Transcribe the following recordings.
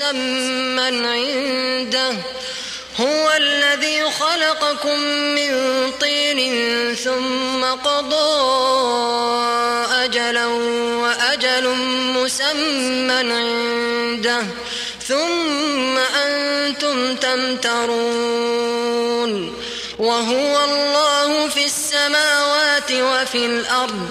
مسمى عنده هو الذي خلقكم من طين ثم قضى أجلا وأجل مسمى عنده ثم أنتم تمترون وهو الله في السماوات وفي الأرض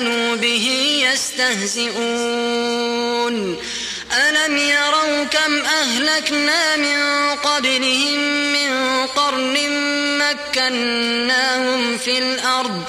كانوا به يستهزئون. ألم يروا كم أهلكنا من قبلهم من قرن مكناهم في الأرض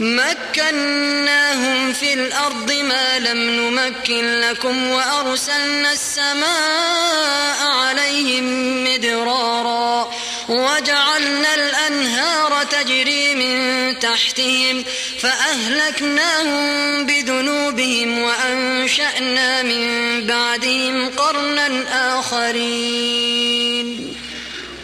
مكناهم في الأرض ما لم نمكن لكم وأرسلنا السماء عليهم مدرارا. وجعلنا الأنهار تجري من تحتهم فأهلكناهم بذنوبهم وأنشأنا من بعدهم قرنا آخرين.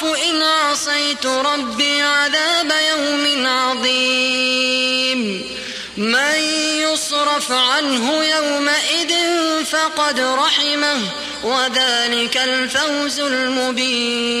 أخاف إن عصيت ربي عذاب يوم عظيم. من يصرف عنه يومئذ فقد رحمه وذلك الفوز المبين.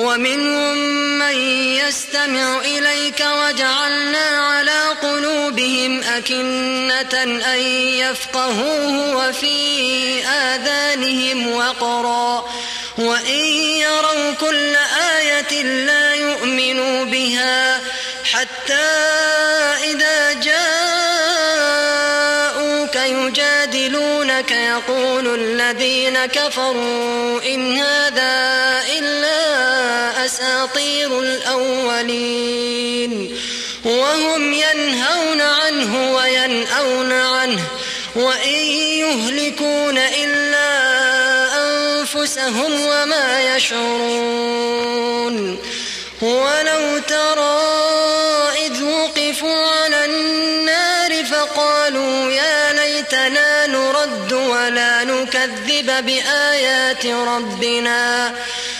ومنهم من يستمع إليك وجعلنا على قلوبهم أكنة أن يفقهوه وفي آذانهم وقرا وإن يروا كل آية لا يؤمنوا بها حتى إذا جاءوك يجادلونك يقول الذين كفروا إن هذا إلا أساطير الأولين. وهم ينهون عنه وينأون عنه وإن يهلكون إلا أنفسهم وما يشعرون. ولو ترى إذ وقفوا على النار فقالوا يا ليتنا نرد ولا نكذب بآيات ربنا.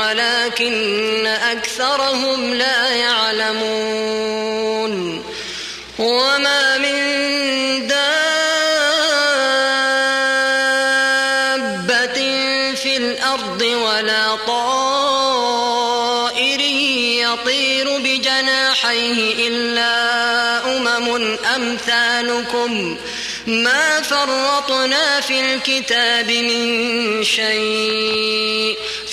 ولكن أكثرهم لا يعلمون. وما من دابة في الأرض ولا طائر يطير بجناحيه إلا أمم أمثالكم. ما فرطنا في الكتاب من شيء.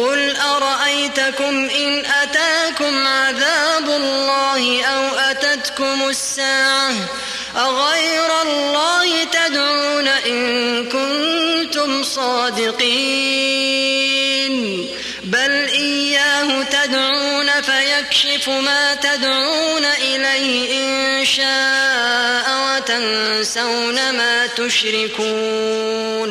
قل أرأيتكم إن أتاكم عذاب الله أو أتتكم الساعة أغير الله تدعون إن كنتم صادقين بل إياه تدعون فيكشف ما تدعون إليه إن شاء وتنسون ما تشركون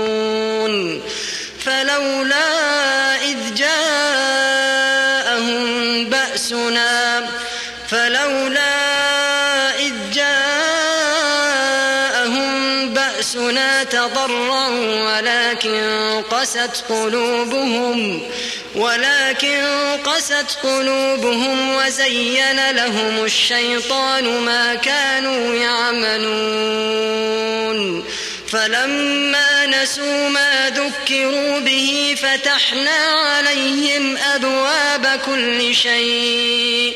إذ جاءهم بأسنا تضرعوا ولكن قست قلوبهم ولكن قست قلوبهم وزين لهم الشيطان ما كانوا يعملون. فلما نسوا ما ذكروا به فتحنا عليهم أبواب كل شيء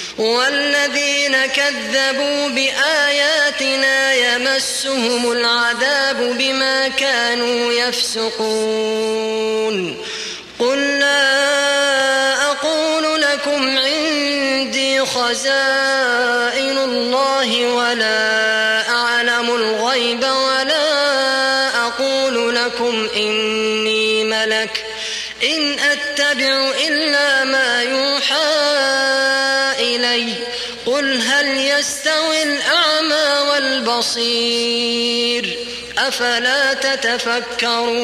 والذين كذبوا بآياتنا يمسهم العذاب بما كانوا يفسقون. قل لا أقول لكم عندي خزائن الله ولا أعلم الغيب ولا أقول لكم إني ملك. إن أتبع إلا ما يوحى يستوي الأعمى والبصير. أفلا تتفكرون؟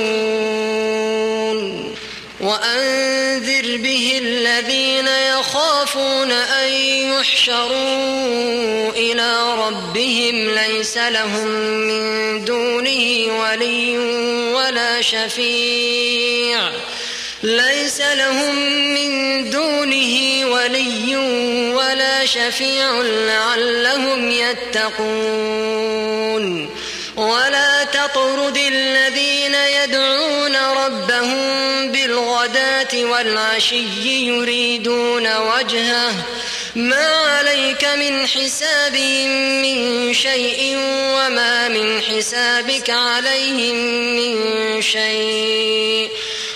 وأنذر به الذين يخافون أن يحشروا إلى ربهم. ليس لهم من دونه ولي ولا شفيع. ليس لهم من دونه ولي ولا شفيع لعلهم يتقون. ولا تطرد الذين يدعون ربهم بالغداة والعشي يريدون وجهه. ما عليك من حسابهم من شيء وما من حسابك عليهم من شيء.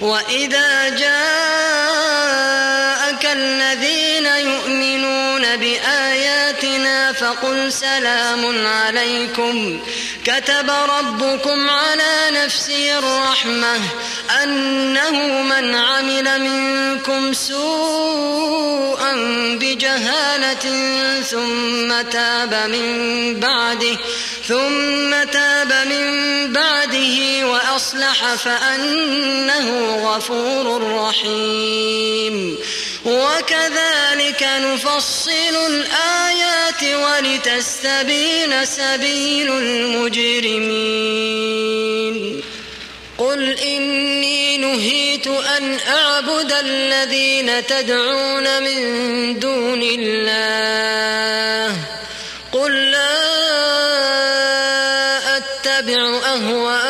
وإذا جاءك الذين يؤمنون بآياتنا فقل سلام عليكم. كتب ربكم على نفسه الرحمة أنه من عمل منكم سوءا بجهالة ثم تاب من بعده ثم تاب من بعده وأصلح فأنه غفور رحيم. وكذلك نفصل الآيات ولتستبين سبيل المجرمين. قل إني نهيت أن أعبد الذين تدعون من دون الله. قل لا أتبع أهواءكم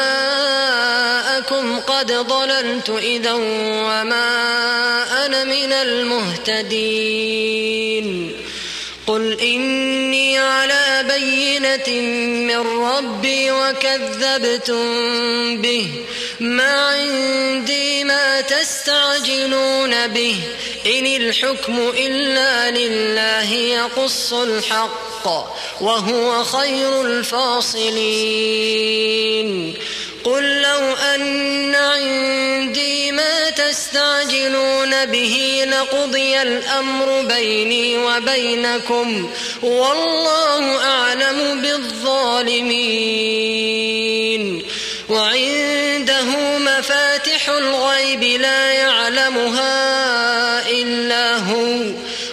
ضللت إذا وما أنا من المهتدين. قل إني على بينة من ربي وكذبتم به. ما عندي ما تستعجلون به. إن الحكم إلا لله يقص الحق وهو خير الفاصلين. قل لو أن عندي ما تستعجلون به لقضي الأمر بيني وبينكم والله أعلم بالظالمين. وعنده مفاتح الغيب لا يعلمها إلا هو.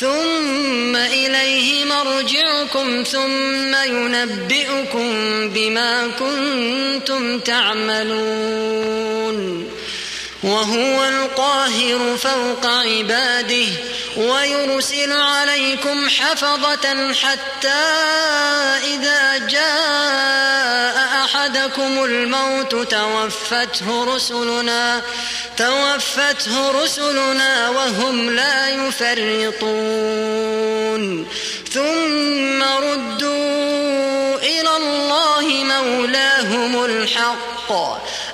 ثم إليه مرجعكم ثم ينبئكم بما كنتم تعملون. وهو القاهر فوق عباده ويرسل عليكم حفظة حتى إذا جاء أحدكم الموت توفته رسلنا توفته رسلنا وهم لا يفرطون. ثم ردوا إلى الله مولاهم الحق.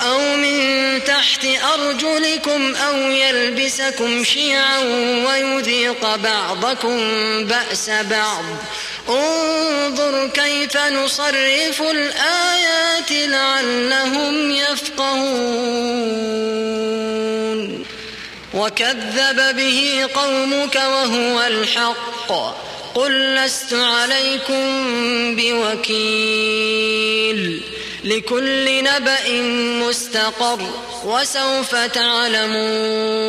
أو من تحت أرجلكم أو يلبسكم شيعا ويذيق بعضكم بأس بعض. انظر كيف نصرف الآيات لعلهم يفقهون. وكذب به قومك وهو الحق. قل لست عليكم بوكيل. لكل نبأ مستقر وسوف تعلمون.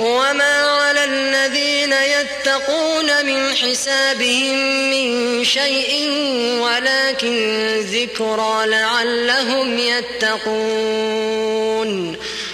وما على الذين يتقون من حسابهم من شيء ولكن ذكرى لعلهم يتقون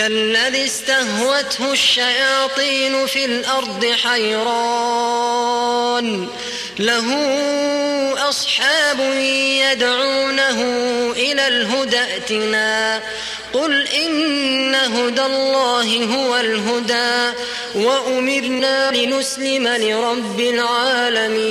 كالذي استهوته الشياطين في الأرض حيران. له أصحاب يدعونه إلى الهدى ائتنا. قل إن هدى الله هو الهدى. وأمرنا لنسلم لرب العالمين.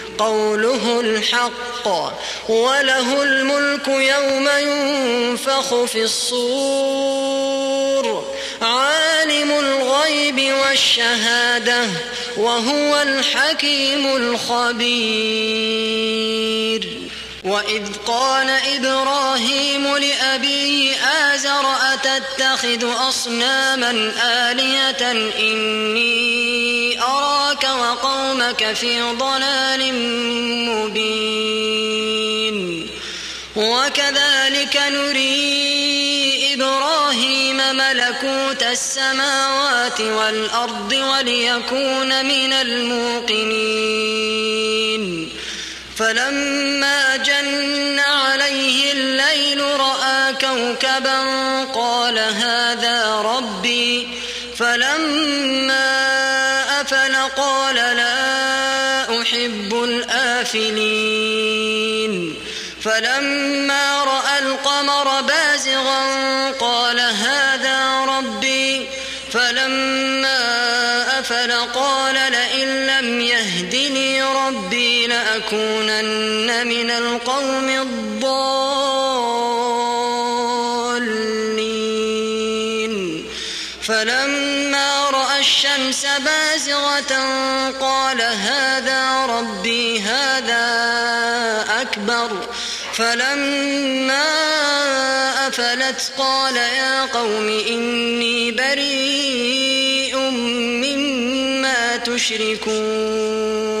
قوله الحق وله الملك يوم ينفخ في الصور عالم الغيب والشهادة وهو الحكيم الخبير. وإذ قال إبراهيم لأبيه آزر أتتخذ أصناما آلهة إني أراك وقومك في ضلال مبين. وكذلك نري إبراهيم ملكوت السماوات والأرض وليكون من الموقنين. فلما جن عليه الليل رأى كوكبا قال هذا ربي. فلما أفل قال لا أحب الآفلين. فلما رأى القمر بازغا لأكونن من القوم الضالين. فلما رأى الشمس بازغة قال هذا ربي هذا أكبر. فلما أفلت قال يا قوم إني بريء مما تشركون.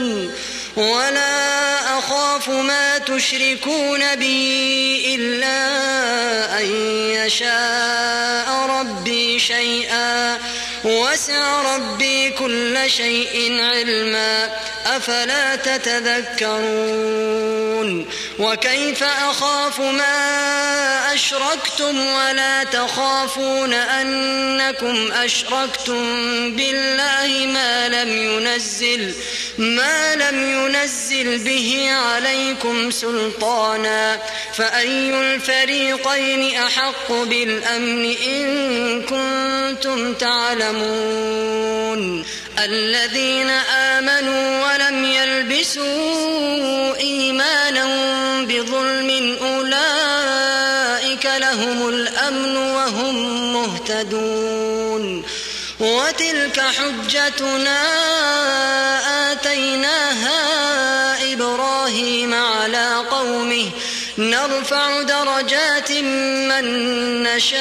هدان ولا أخاف ما تشركون به إلا أن يشاء ربي شيئا وسع ربي كل شيء علما أفلا تتذكرون وكيف أخاف ما أشركتم ولا تخافون أنكم أشركتم بالله ما لم ينزل ما لم ينزل به عليكم سلطانا فأي الفريقين أحق بالأمن إن كنتم تعلمون الذين آمنوا ولم يلبسوا إيمانهم بظلم أولئك لهم الأمن وهم مهتدون وتلك حجتنا آتيناها إبراهيم على قومه نرفع درجات من نشاء.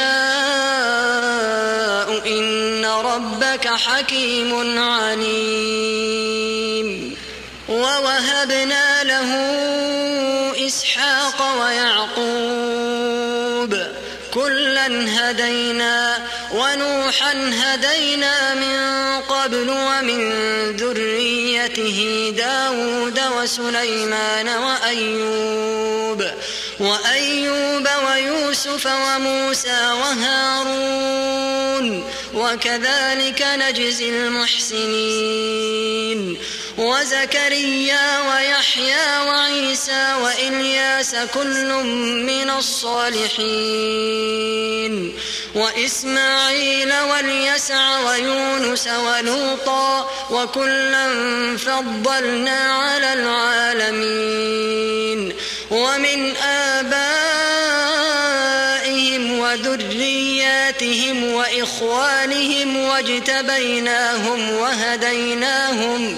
إن ربك حكيم عليم. ووهبنا له إسحاق ويعقوب. كلا هدينا ونوحا هدينا من قبل ومن ذريته داود وسليمان وأيوب وأيوب ويوسف وموسى وهارون وكذلك نجزي المحسنين وزكريا ويحيى وعيسى وإلياس كل من الصالحين وإسماعيل واليسع ويونس ولوطا وكلا فضلنا على العالمين ومن آبائهم وذرياتهم وإخوانهم واجتبيناهم وهديناهم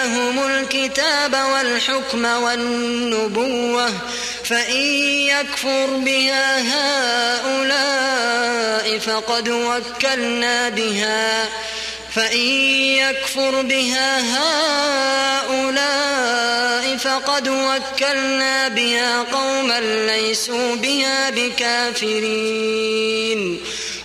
الكتاب والحكم والنبوة فإن يكفر بها هؤلاء فقد وكلنا بها. فإن يكفر بها هؤلاء فقد وكلنا بها قوما ليسوا بها بكافرين.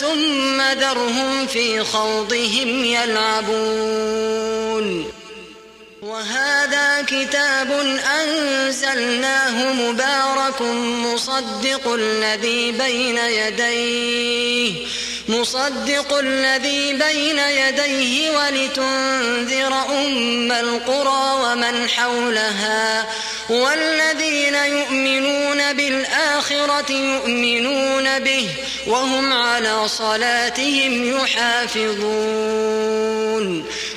ثم ذرهم في خوضهم يلعبون. وهذا كتاب أنزلناه مبارك مصدق الذي بين يديه. مصدق الذي بين يديه ولتنذر أم القرى ومن حولها والذين يؤمنون بالآخرة يؤمنون به وهم على صلاتهم يحافظون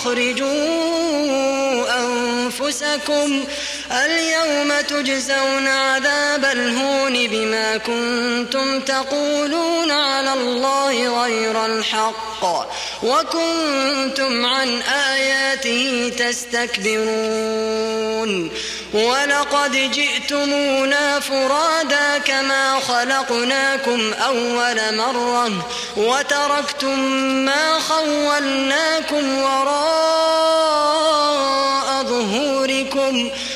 أخرجوا أنفسكم اليوم تجزون عذاب الهون بما كنتم تقولون على الله غير الحق وكنتم عن آياته تستكبرون ولقد جئتمونا فرادا كما خلقناكم أول مرة وتركتم ما خولناكم وراء ظهوركم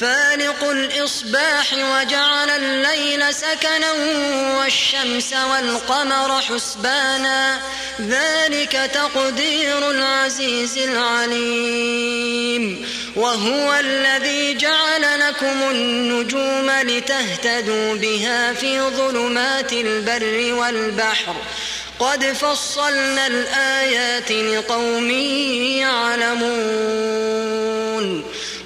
فالق الإصباح وجعل الليل سكنا والشمس والقمر حسبانا ذلك تقدير العزيز العليم. وهو الذي جعل لكم النجوم لتهتدوا بها في ظلمات البر والبحر. قد فصلنا الآيات لقوم يعلمون.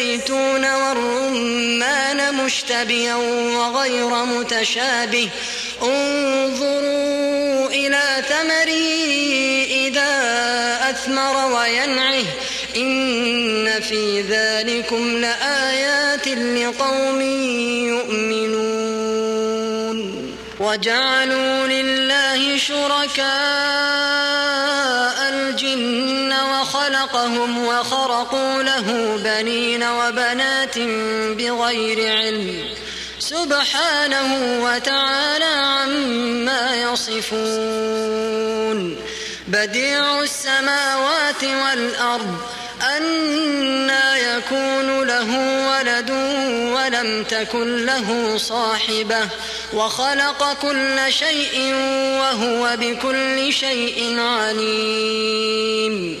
والزيتون والرمان مشتبيا وغير متشابه. انظروا إلى ثمره إذا أثمر وينعه. إن في ذلكم لآيات لقوم يؤمنون. وجعلوا لله شركاء وخلقهم وخرقوا له بنين وبنات بغير علم سبحانه وتعالى عما يصفون بديع السماوات والأرض أنا يكون له ولد ولم تكن له صاحبة وخلق كل شيء وهو بكل شيء عليم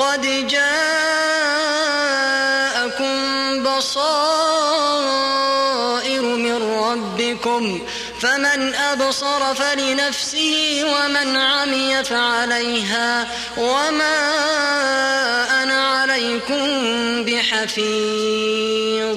قد جاءكم بصائر من ربكم فمن أبصر فلنفسه ومن عمي فعليها وما أنا عليكم بحفيظ.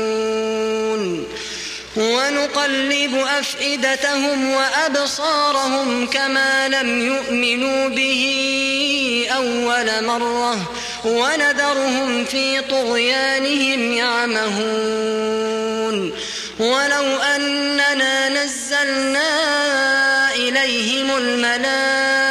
ونقلب أفئدتهم وأبصارهم كما لم يؤمنوا به أول مرة ونذرهم في طغيانهم يعمهون. ولو أننا نزلنا إليهم الملائكة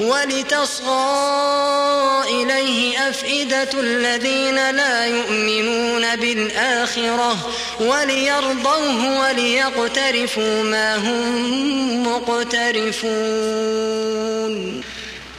ولتصغى إليه أفئدة الذين لا يؤمنون بالآخرة وليرضوه وليقترفوا ما هم مقترفون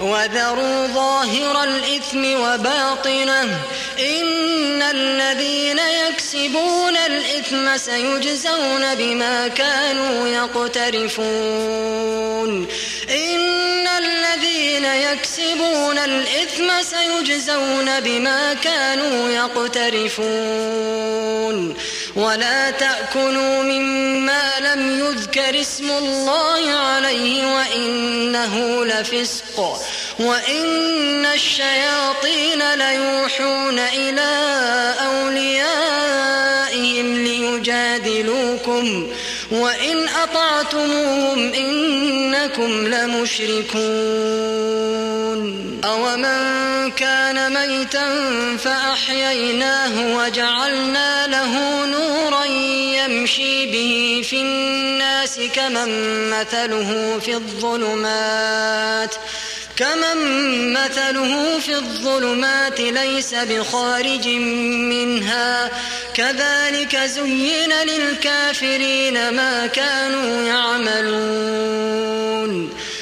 وذروا ظاهر الإثم وباطنه. إن الذين يكسبون الإثم سيجزون بما كانوا يقترفون. إن الذين يكسبون الإثم سيجزون بما كانوا يقترفون. ولا تأكلوا مما لم يذكر اسم الله عليه وإنه لفسق وإن الشياطين ليوحون إلى أوليائهم ليجادلوكم وإن أطعتموهم إنكم لمشركون أومن كان ميتا فأحييناه وجعلنا له نورا يمشي به في الناس كمن مثله في الظلمات ۖ كمن مثله في الظلمات ليس بخارج منها. كذلك زين للكافرين ما كانوا يعملون.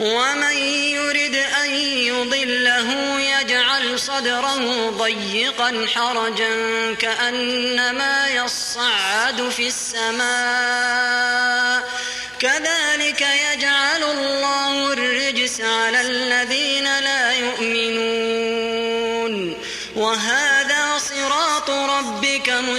ومن يرد أن يضله يجعل صدره ضيقا حرجا كأنما يصعد في السماء.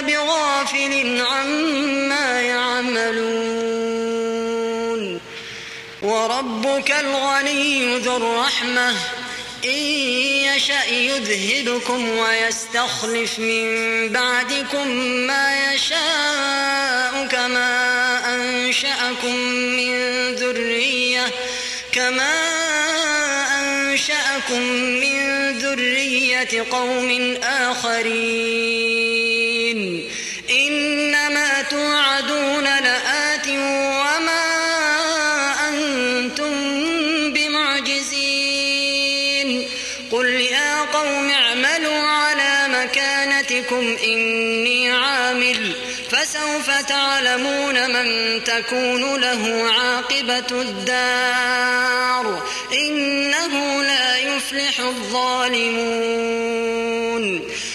بغافل عما يعملون. وربك الغني ذو الرحمة. إن يشأ يذهبكم ويستخلف من بعدكم ما يشاء كما أنشأكم من ذرية. كما أنشأكم من ذرية قوم آخرين. تعلمون من تكون له عاقبة الدار إنه لا يفلح الظالمون.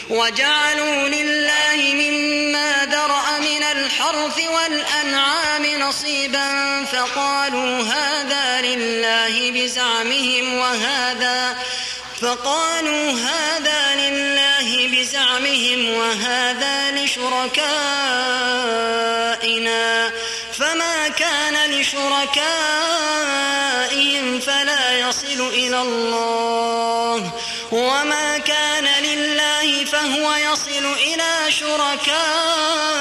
وجعلوا لله مما ذرأ من الحرث والأنعام نصيبا فقالوا هذا لله بزعمهم وهذا فقالوا هذا لله بزعمهم وهذا لشركائنا فما كان لشركائهم فلا يصل إلى الله وما كان لله فهو يصل إلى شركائهم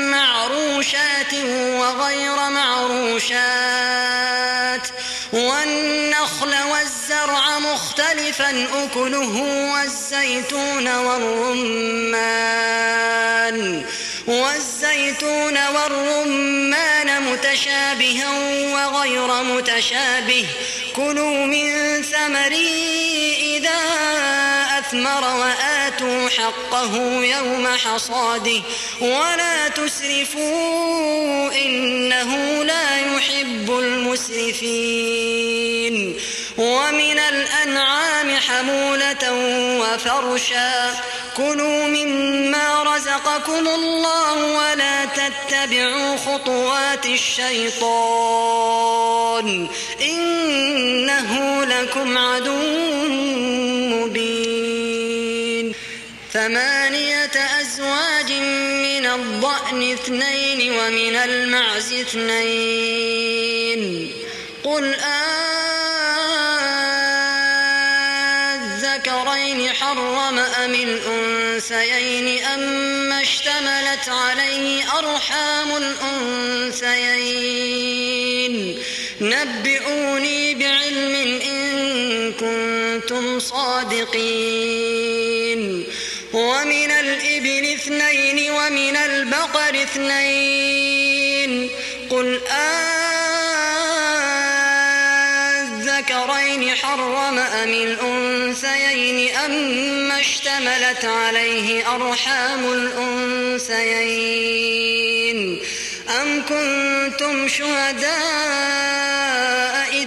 معروشات وغير معروشات والنخل والزرع مختلفا أكله والزيتون والرمان. والزيتون والرمان متشابها وغير متشابه. كلوا من ثمره إذا أثمر وآتوا حقه يوم حصاده ولا تسرفوا إنه لا يحب المسرفين ومن الأنعام حمولة وفرشا كلوا مما رزقكم الله ولا تتبعوا خطوات الشيطان إنه لكم عدو مبين ثمانية أزواج من الضأن اثنين ومن المعز اثنين. قل أذكرين حرم أم الأنثيين أم اشتمل اشتملت عليه أرحام الأنثيين. نبئوني بعلم إن كنتم صادقين. ومن الإبل اثنين ومن البقر اثنين قل الذكرين حرم أم الأنثيين أم اشتملت عليه أرحام الأنثيين أم كنتم شهداء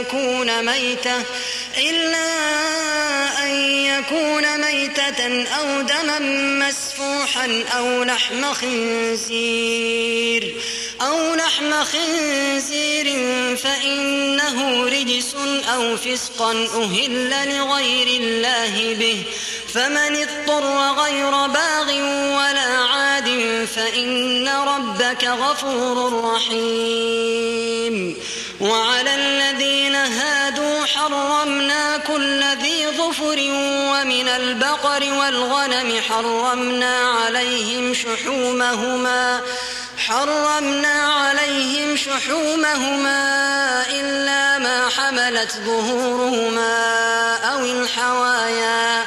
يكون ميتة إلا أن يكون ميتة أو دما مسفوحا أو لحم خنزير أو لحم خنزير فإنه رجس أو فسقا أهل لغير الله به. فمن اضطر غير باغ ولا عاد فإن ربك غفور رحيم. وعلى الذين هادوا حرمنا كل ذي ظفر ومن البقر والغنم حرمنا عليهم شحومهما حرمنا عليهم شحومهما إلا ما حملت ظهورهما أو الحوايا.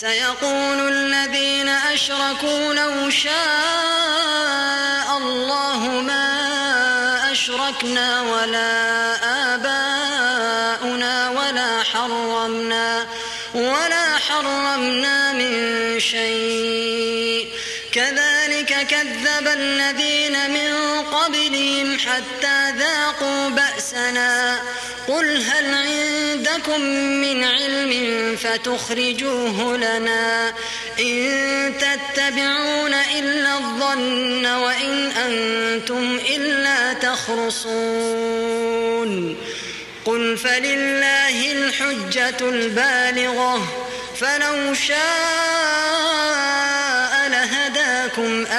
سيقول الذين أشركوا لو شاء الله ما أشركنا ولا آباؤنا ولا حرمنا ولا حرمنا من شيء. كذلك كذب الذين من قبلهم حتى ذاقوا بأسنا. قل هل عندكم من علم فتخرجوه لنا إن تتبعون إلا الظن وإن أنتم إلا تخرصون. قل فلله الحجة البالغة. فلو شاء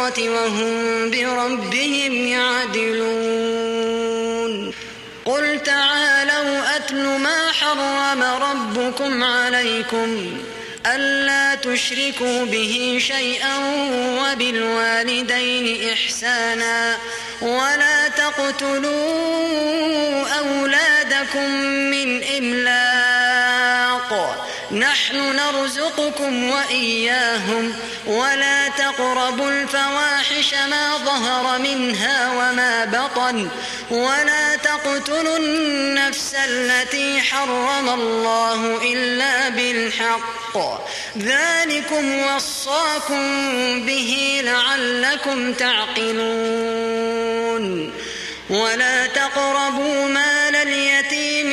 بالآخرة وهم بربهم يعدلون. قل تعالوا أتل ما حرم ربكم عليكم. ألا تشركوا به شيئا وبالوالدين إحسانا. ولا تقتلوا أولادكم من إملاق. نحن نرزقكم وإياهم ولا تقربوا الفواحش ما ظهر منها وما بطن ولا تقتلوا النفس التي حرم الله إلا بالحق. ذلكم وصاكم به لعلكم تعقلون. ولا تقربوا مال اليتيم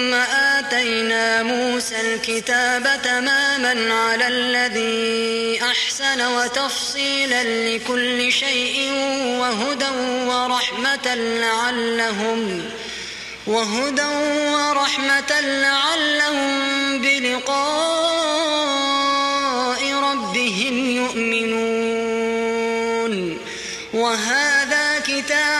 آتينا موسى الكتاب تماما على الذي أحسن وتفصيلا لكل شيء وهدى ورحمة لعلهم وهدى ورحمة لعلهم بلقاء ربهم يؤمنون. وهذا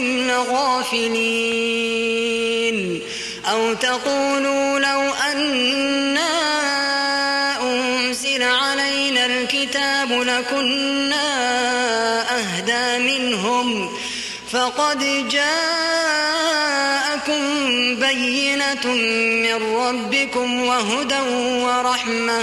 دراستهم لغافلين أو تقولوا لو أنا أنزل علينا الكتاب لكنا أهدى منهم فقد جاءكم بينة من ربكم وهدى ورحمة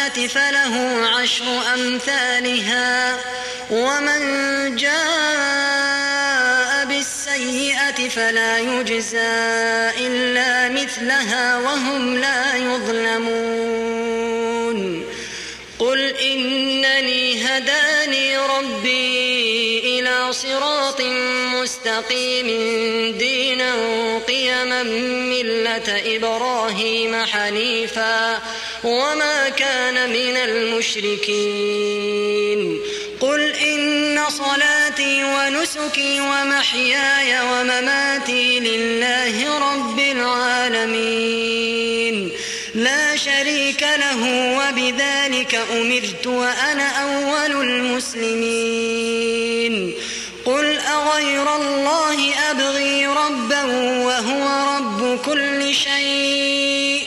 بالحسنة فله عشر أمثالها ومن جاء بالسيئة فلا يجزى إلا مثلها وهم لا يظلمون. قل إنني هداني ربي إلى صراط مستقيم دينا قيما ملة إبراهيم حنيفا. وما كان من المشركين. قل إن صلاتي ونسكي ومحياي ومماتي لله رب العالمين. لا شريك له وبذلك أمرت وأنا أول المسلمين. قل أغير الله أبغي ربا وهو رب كل شيء.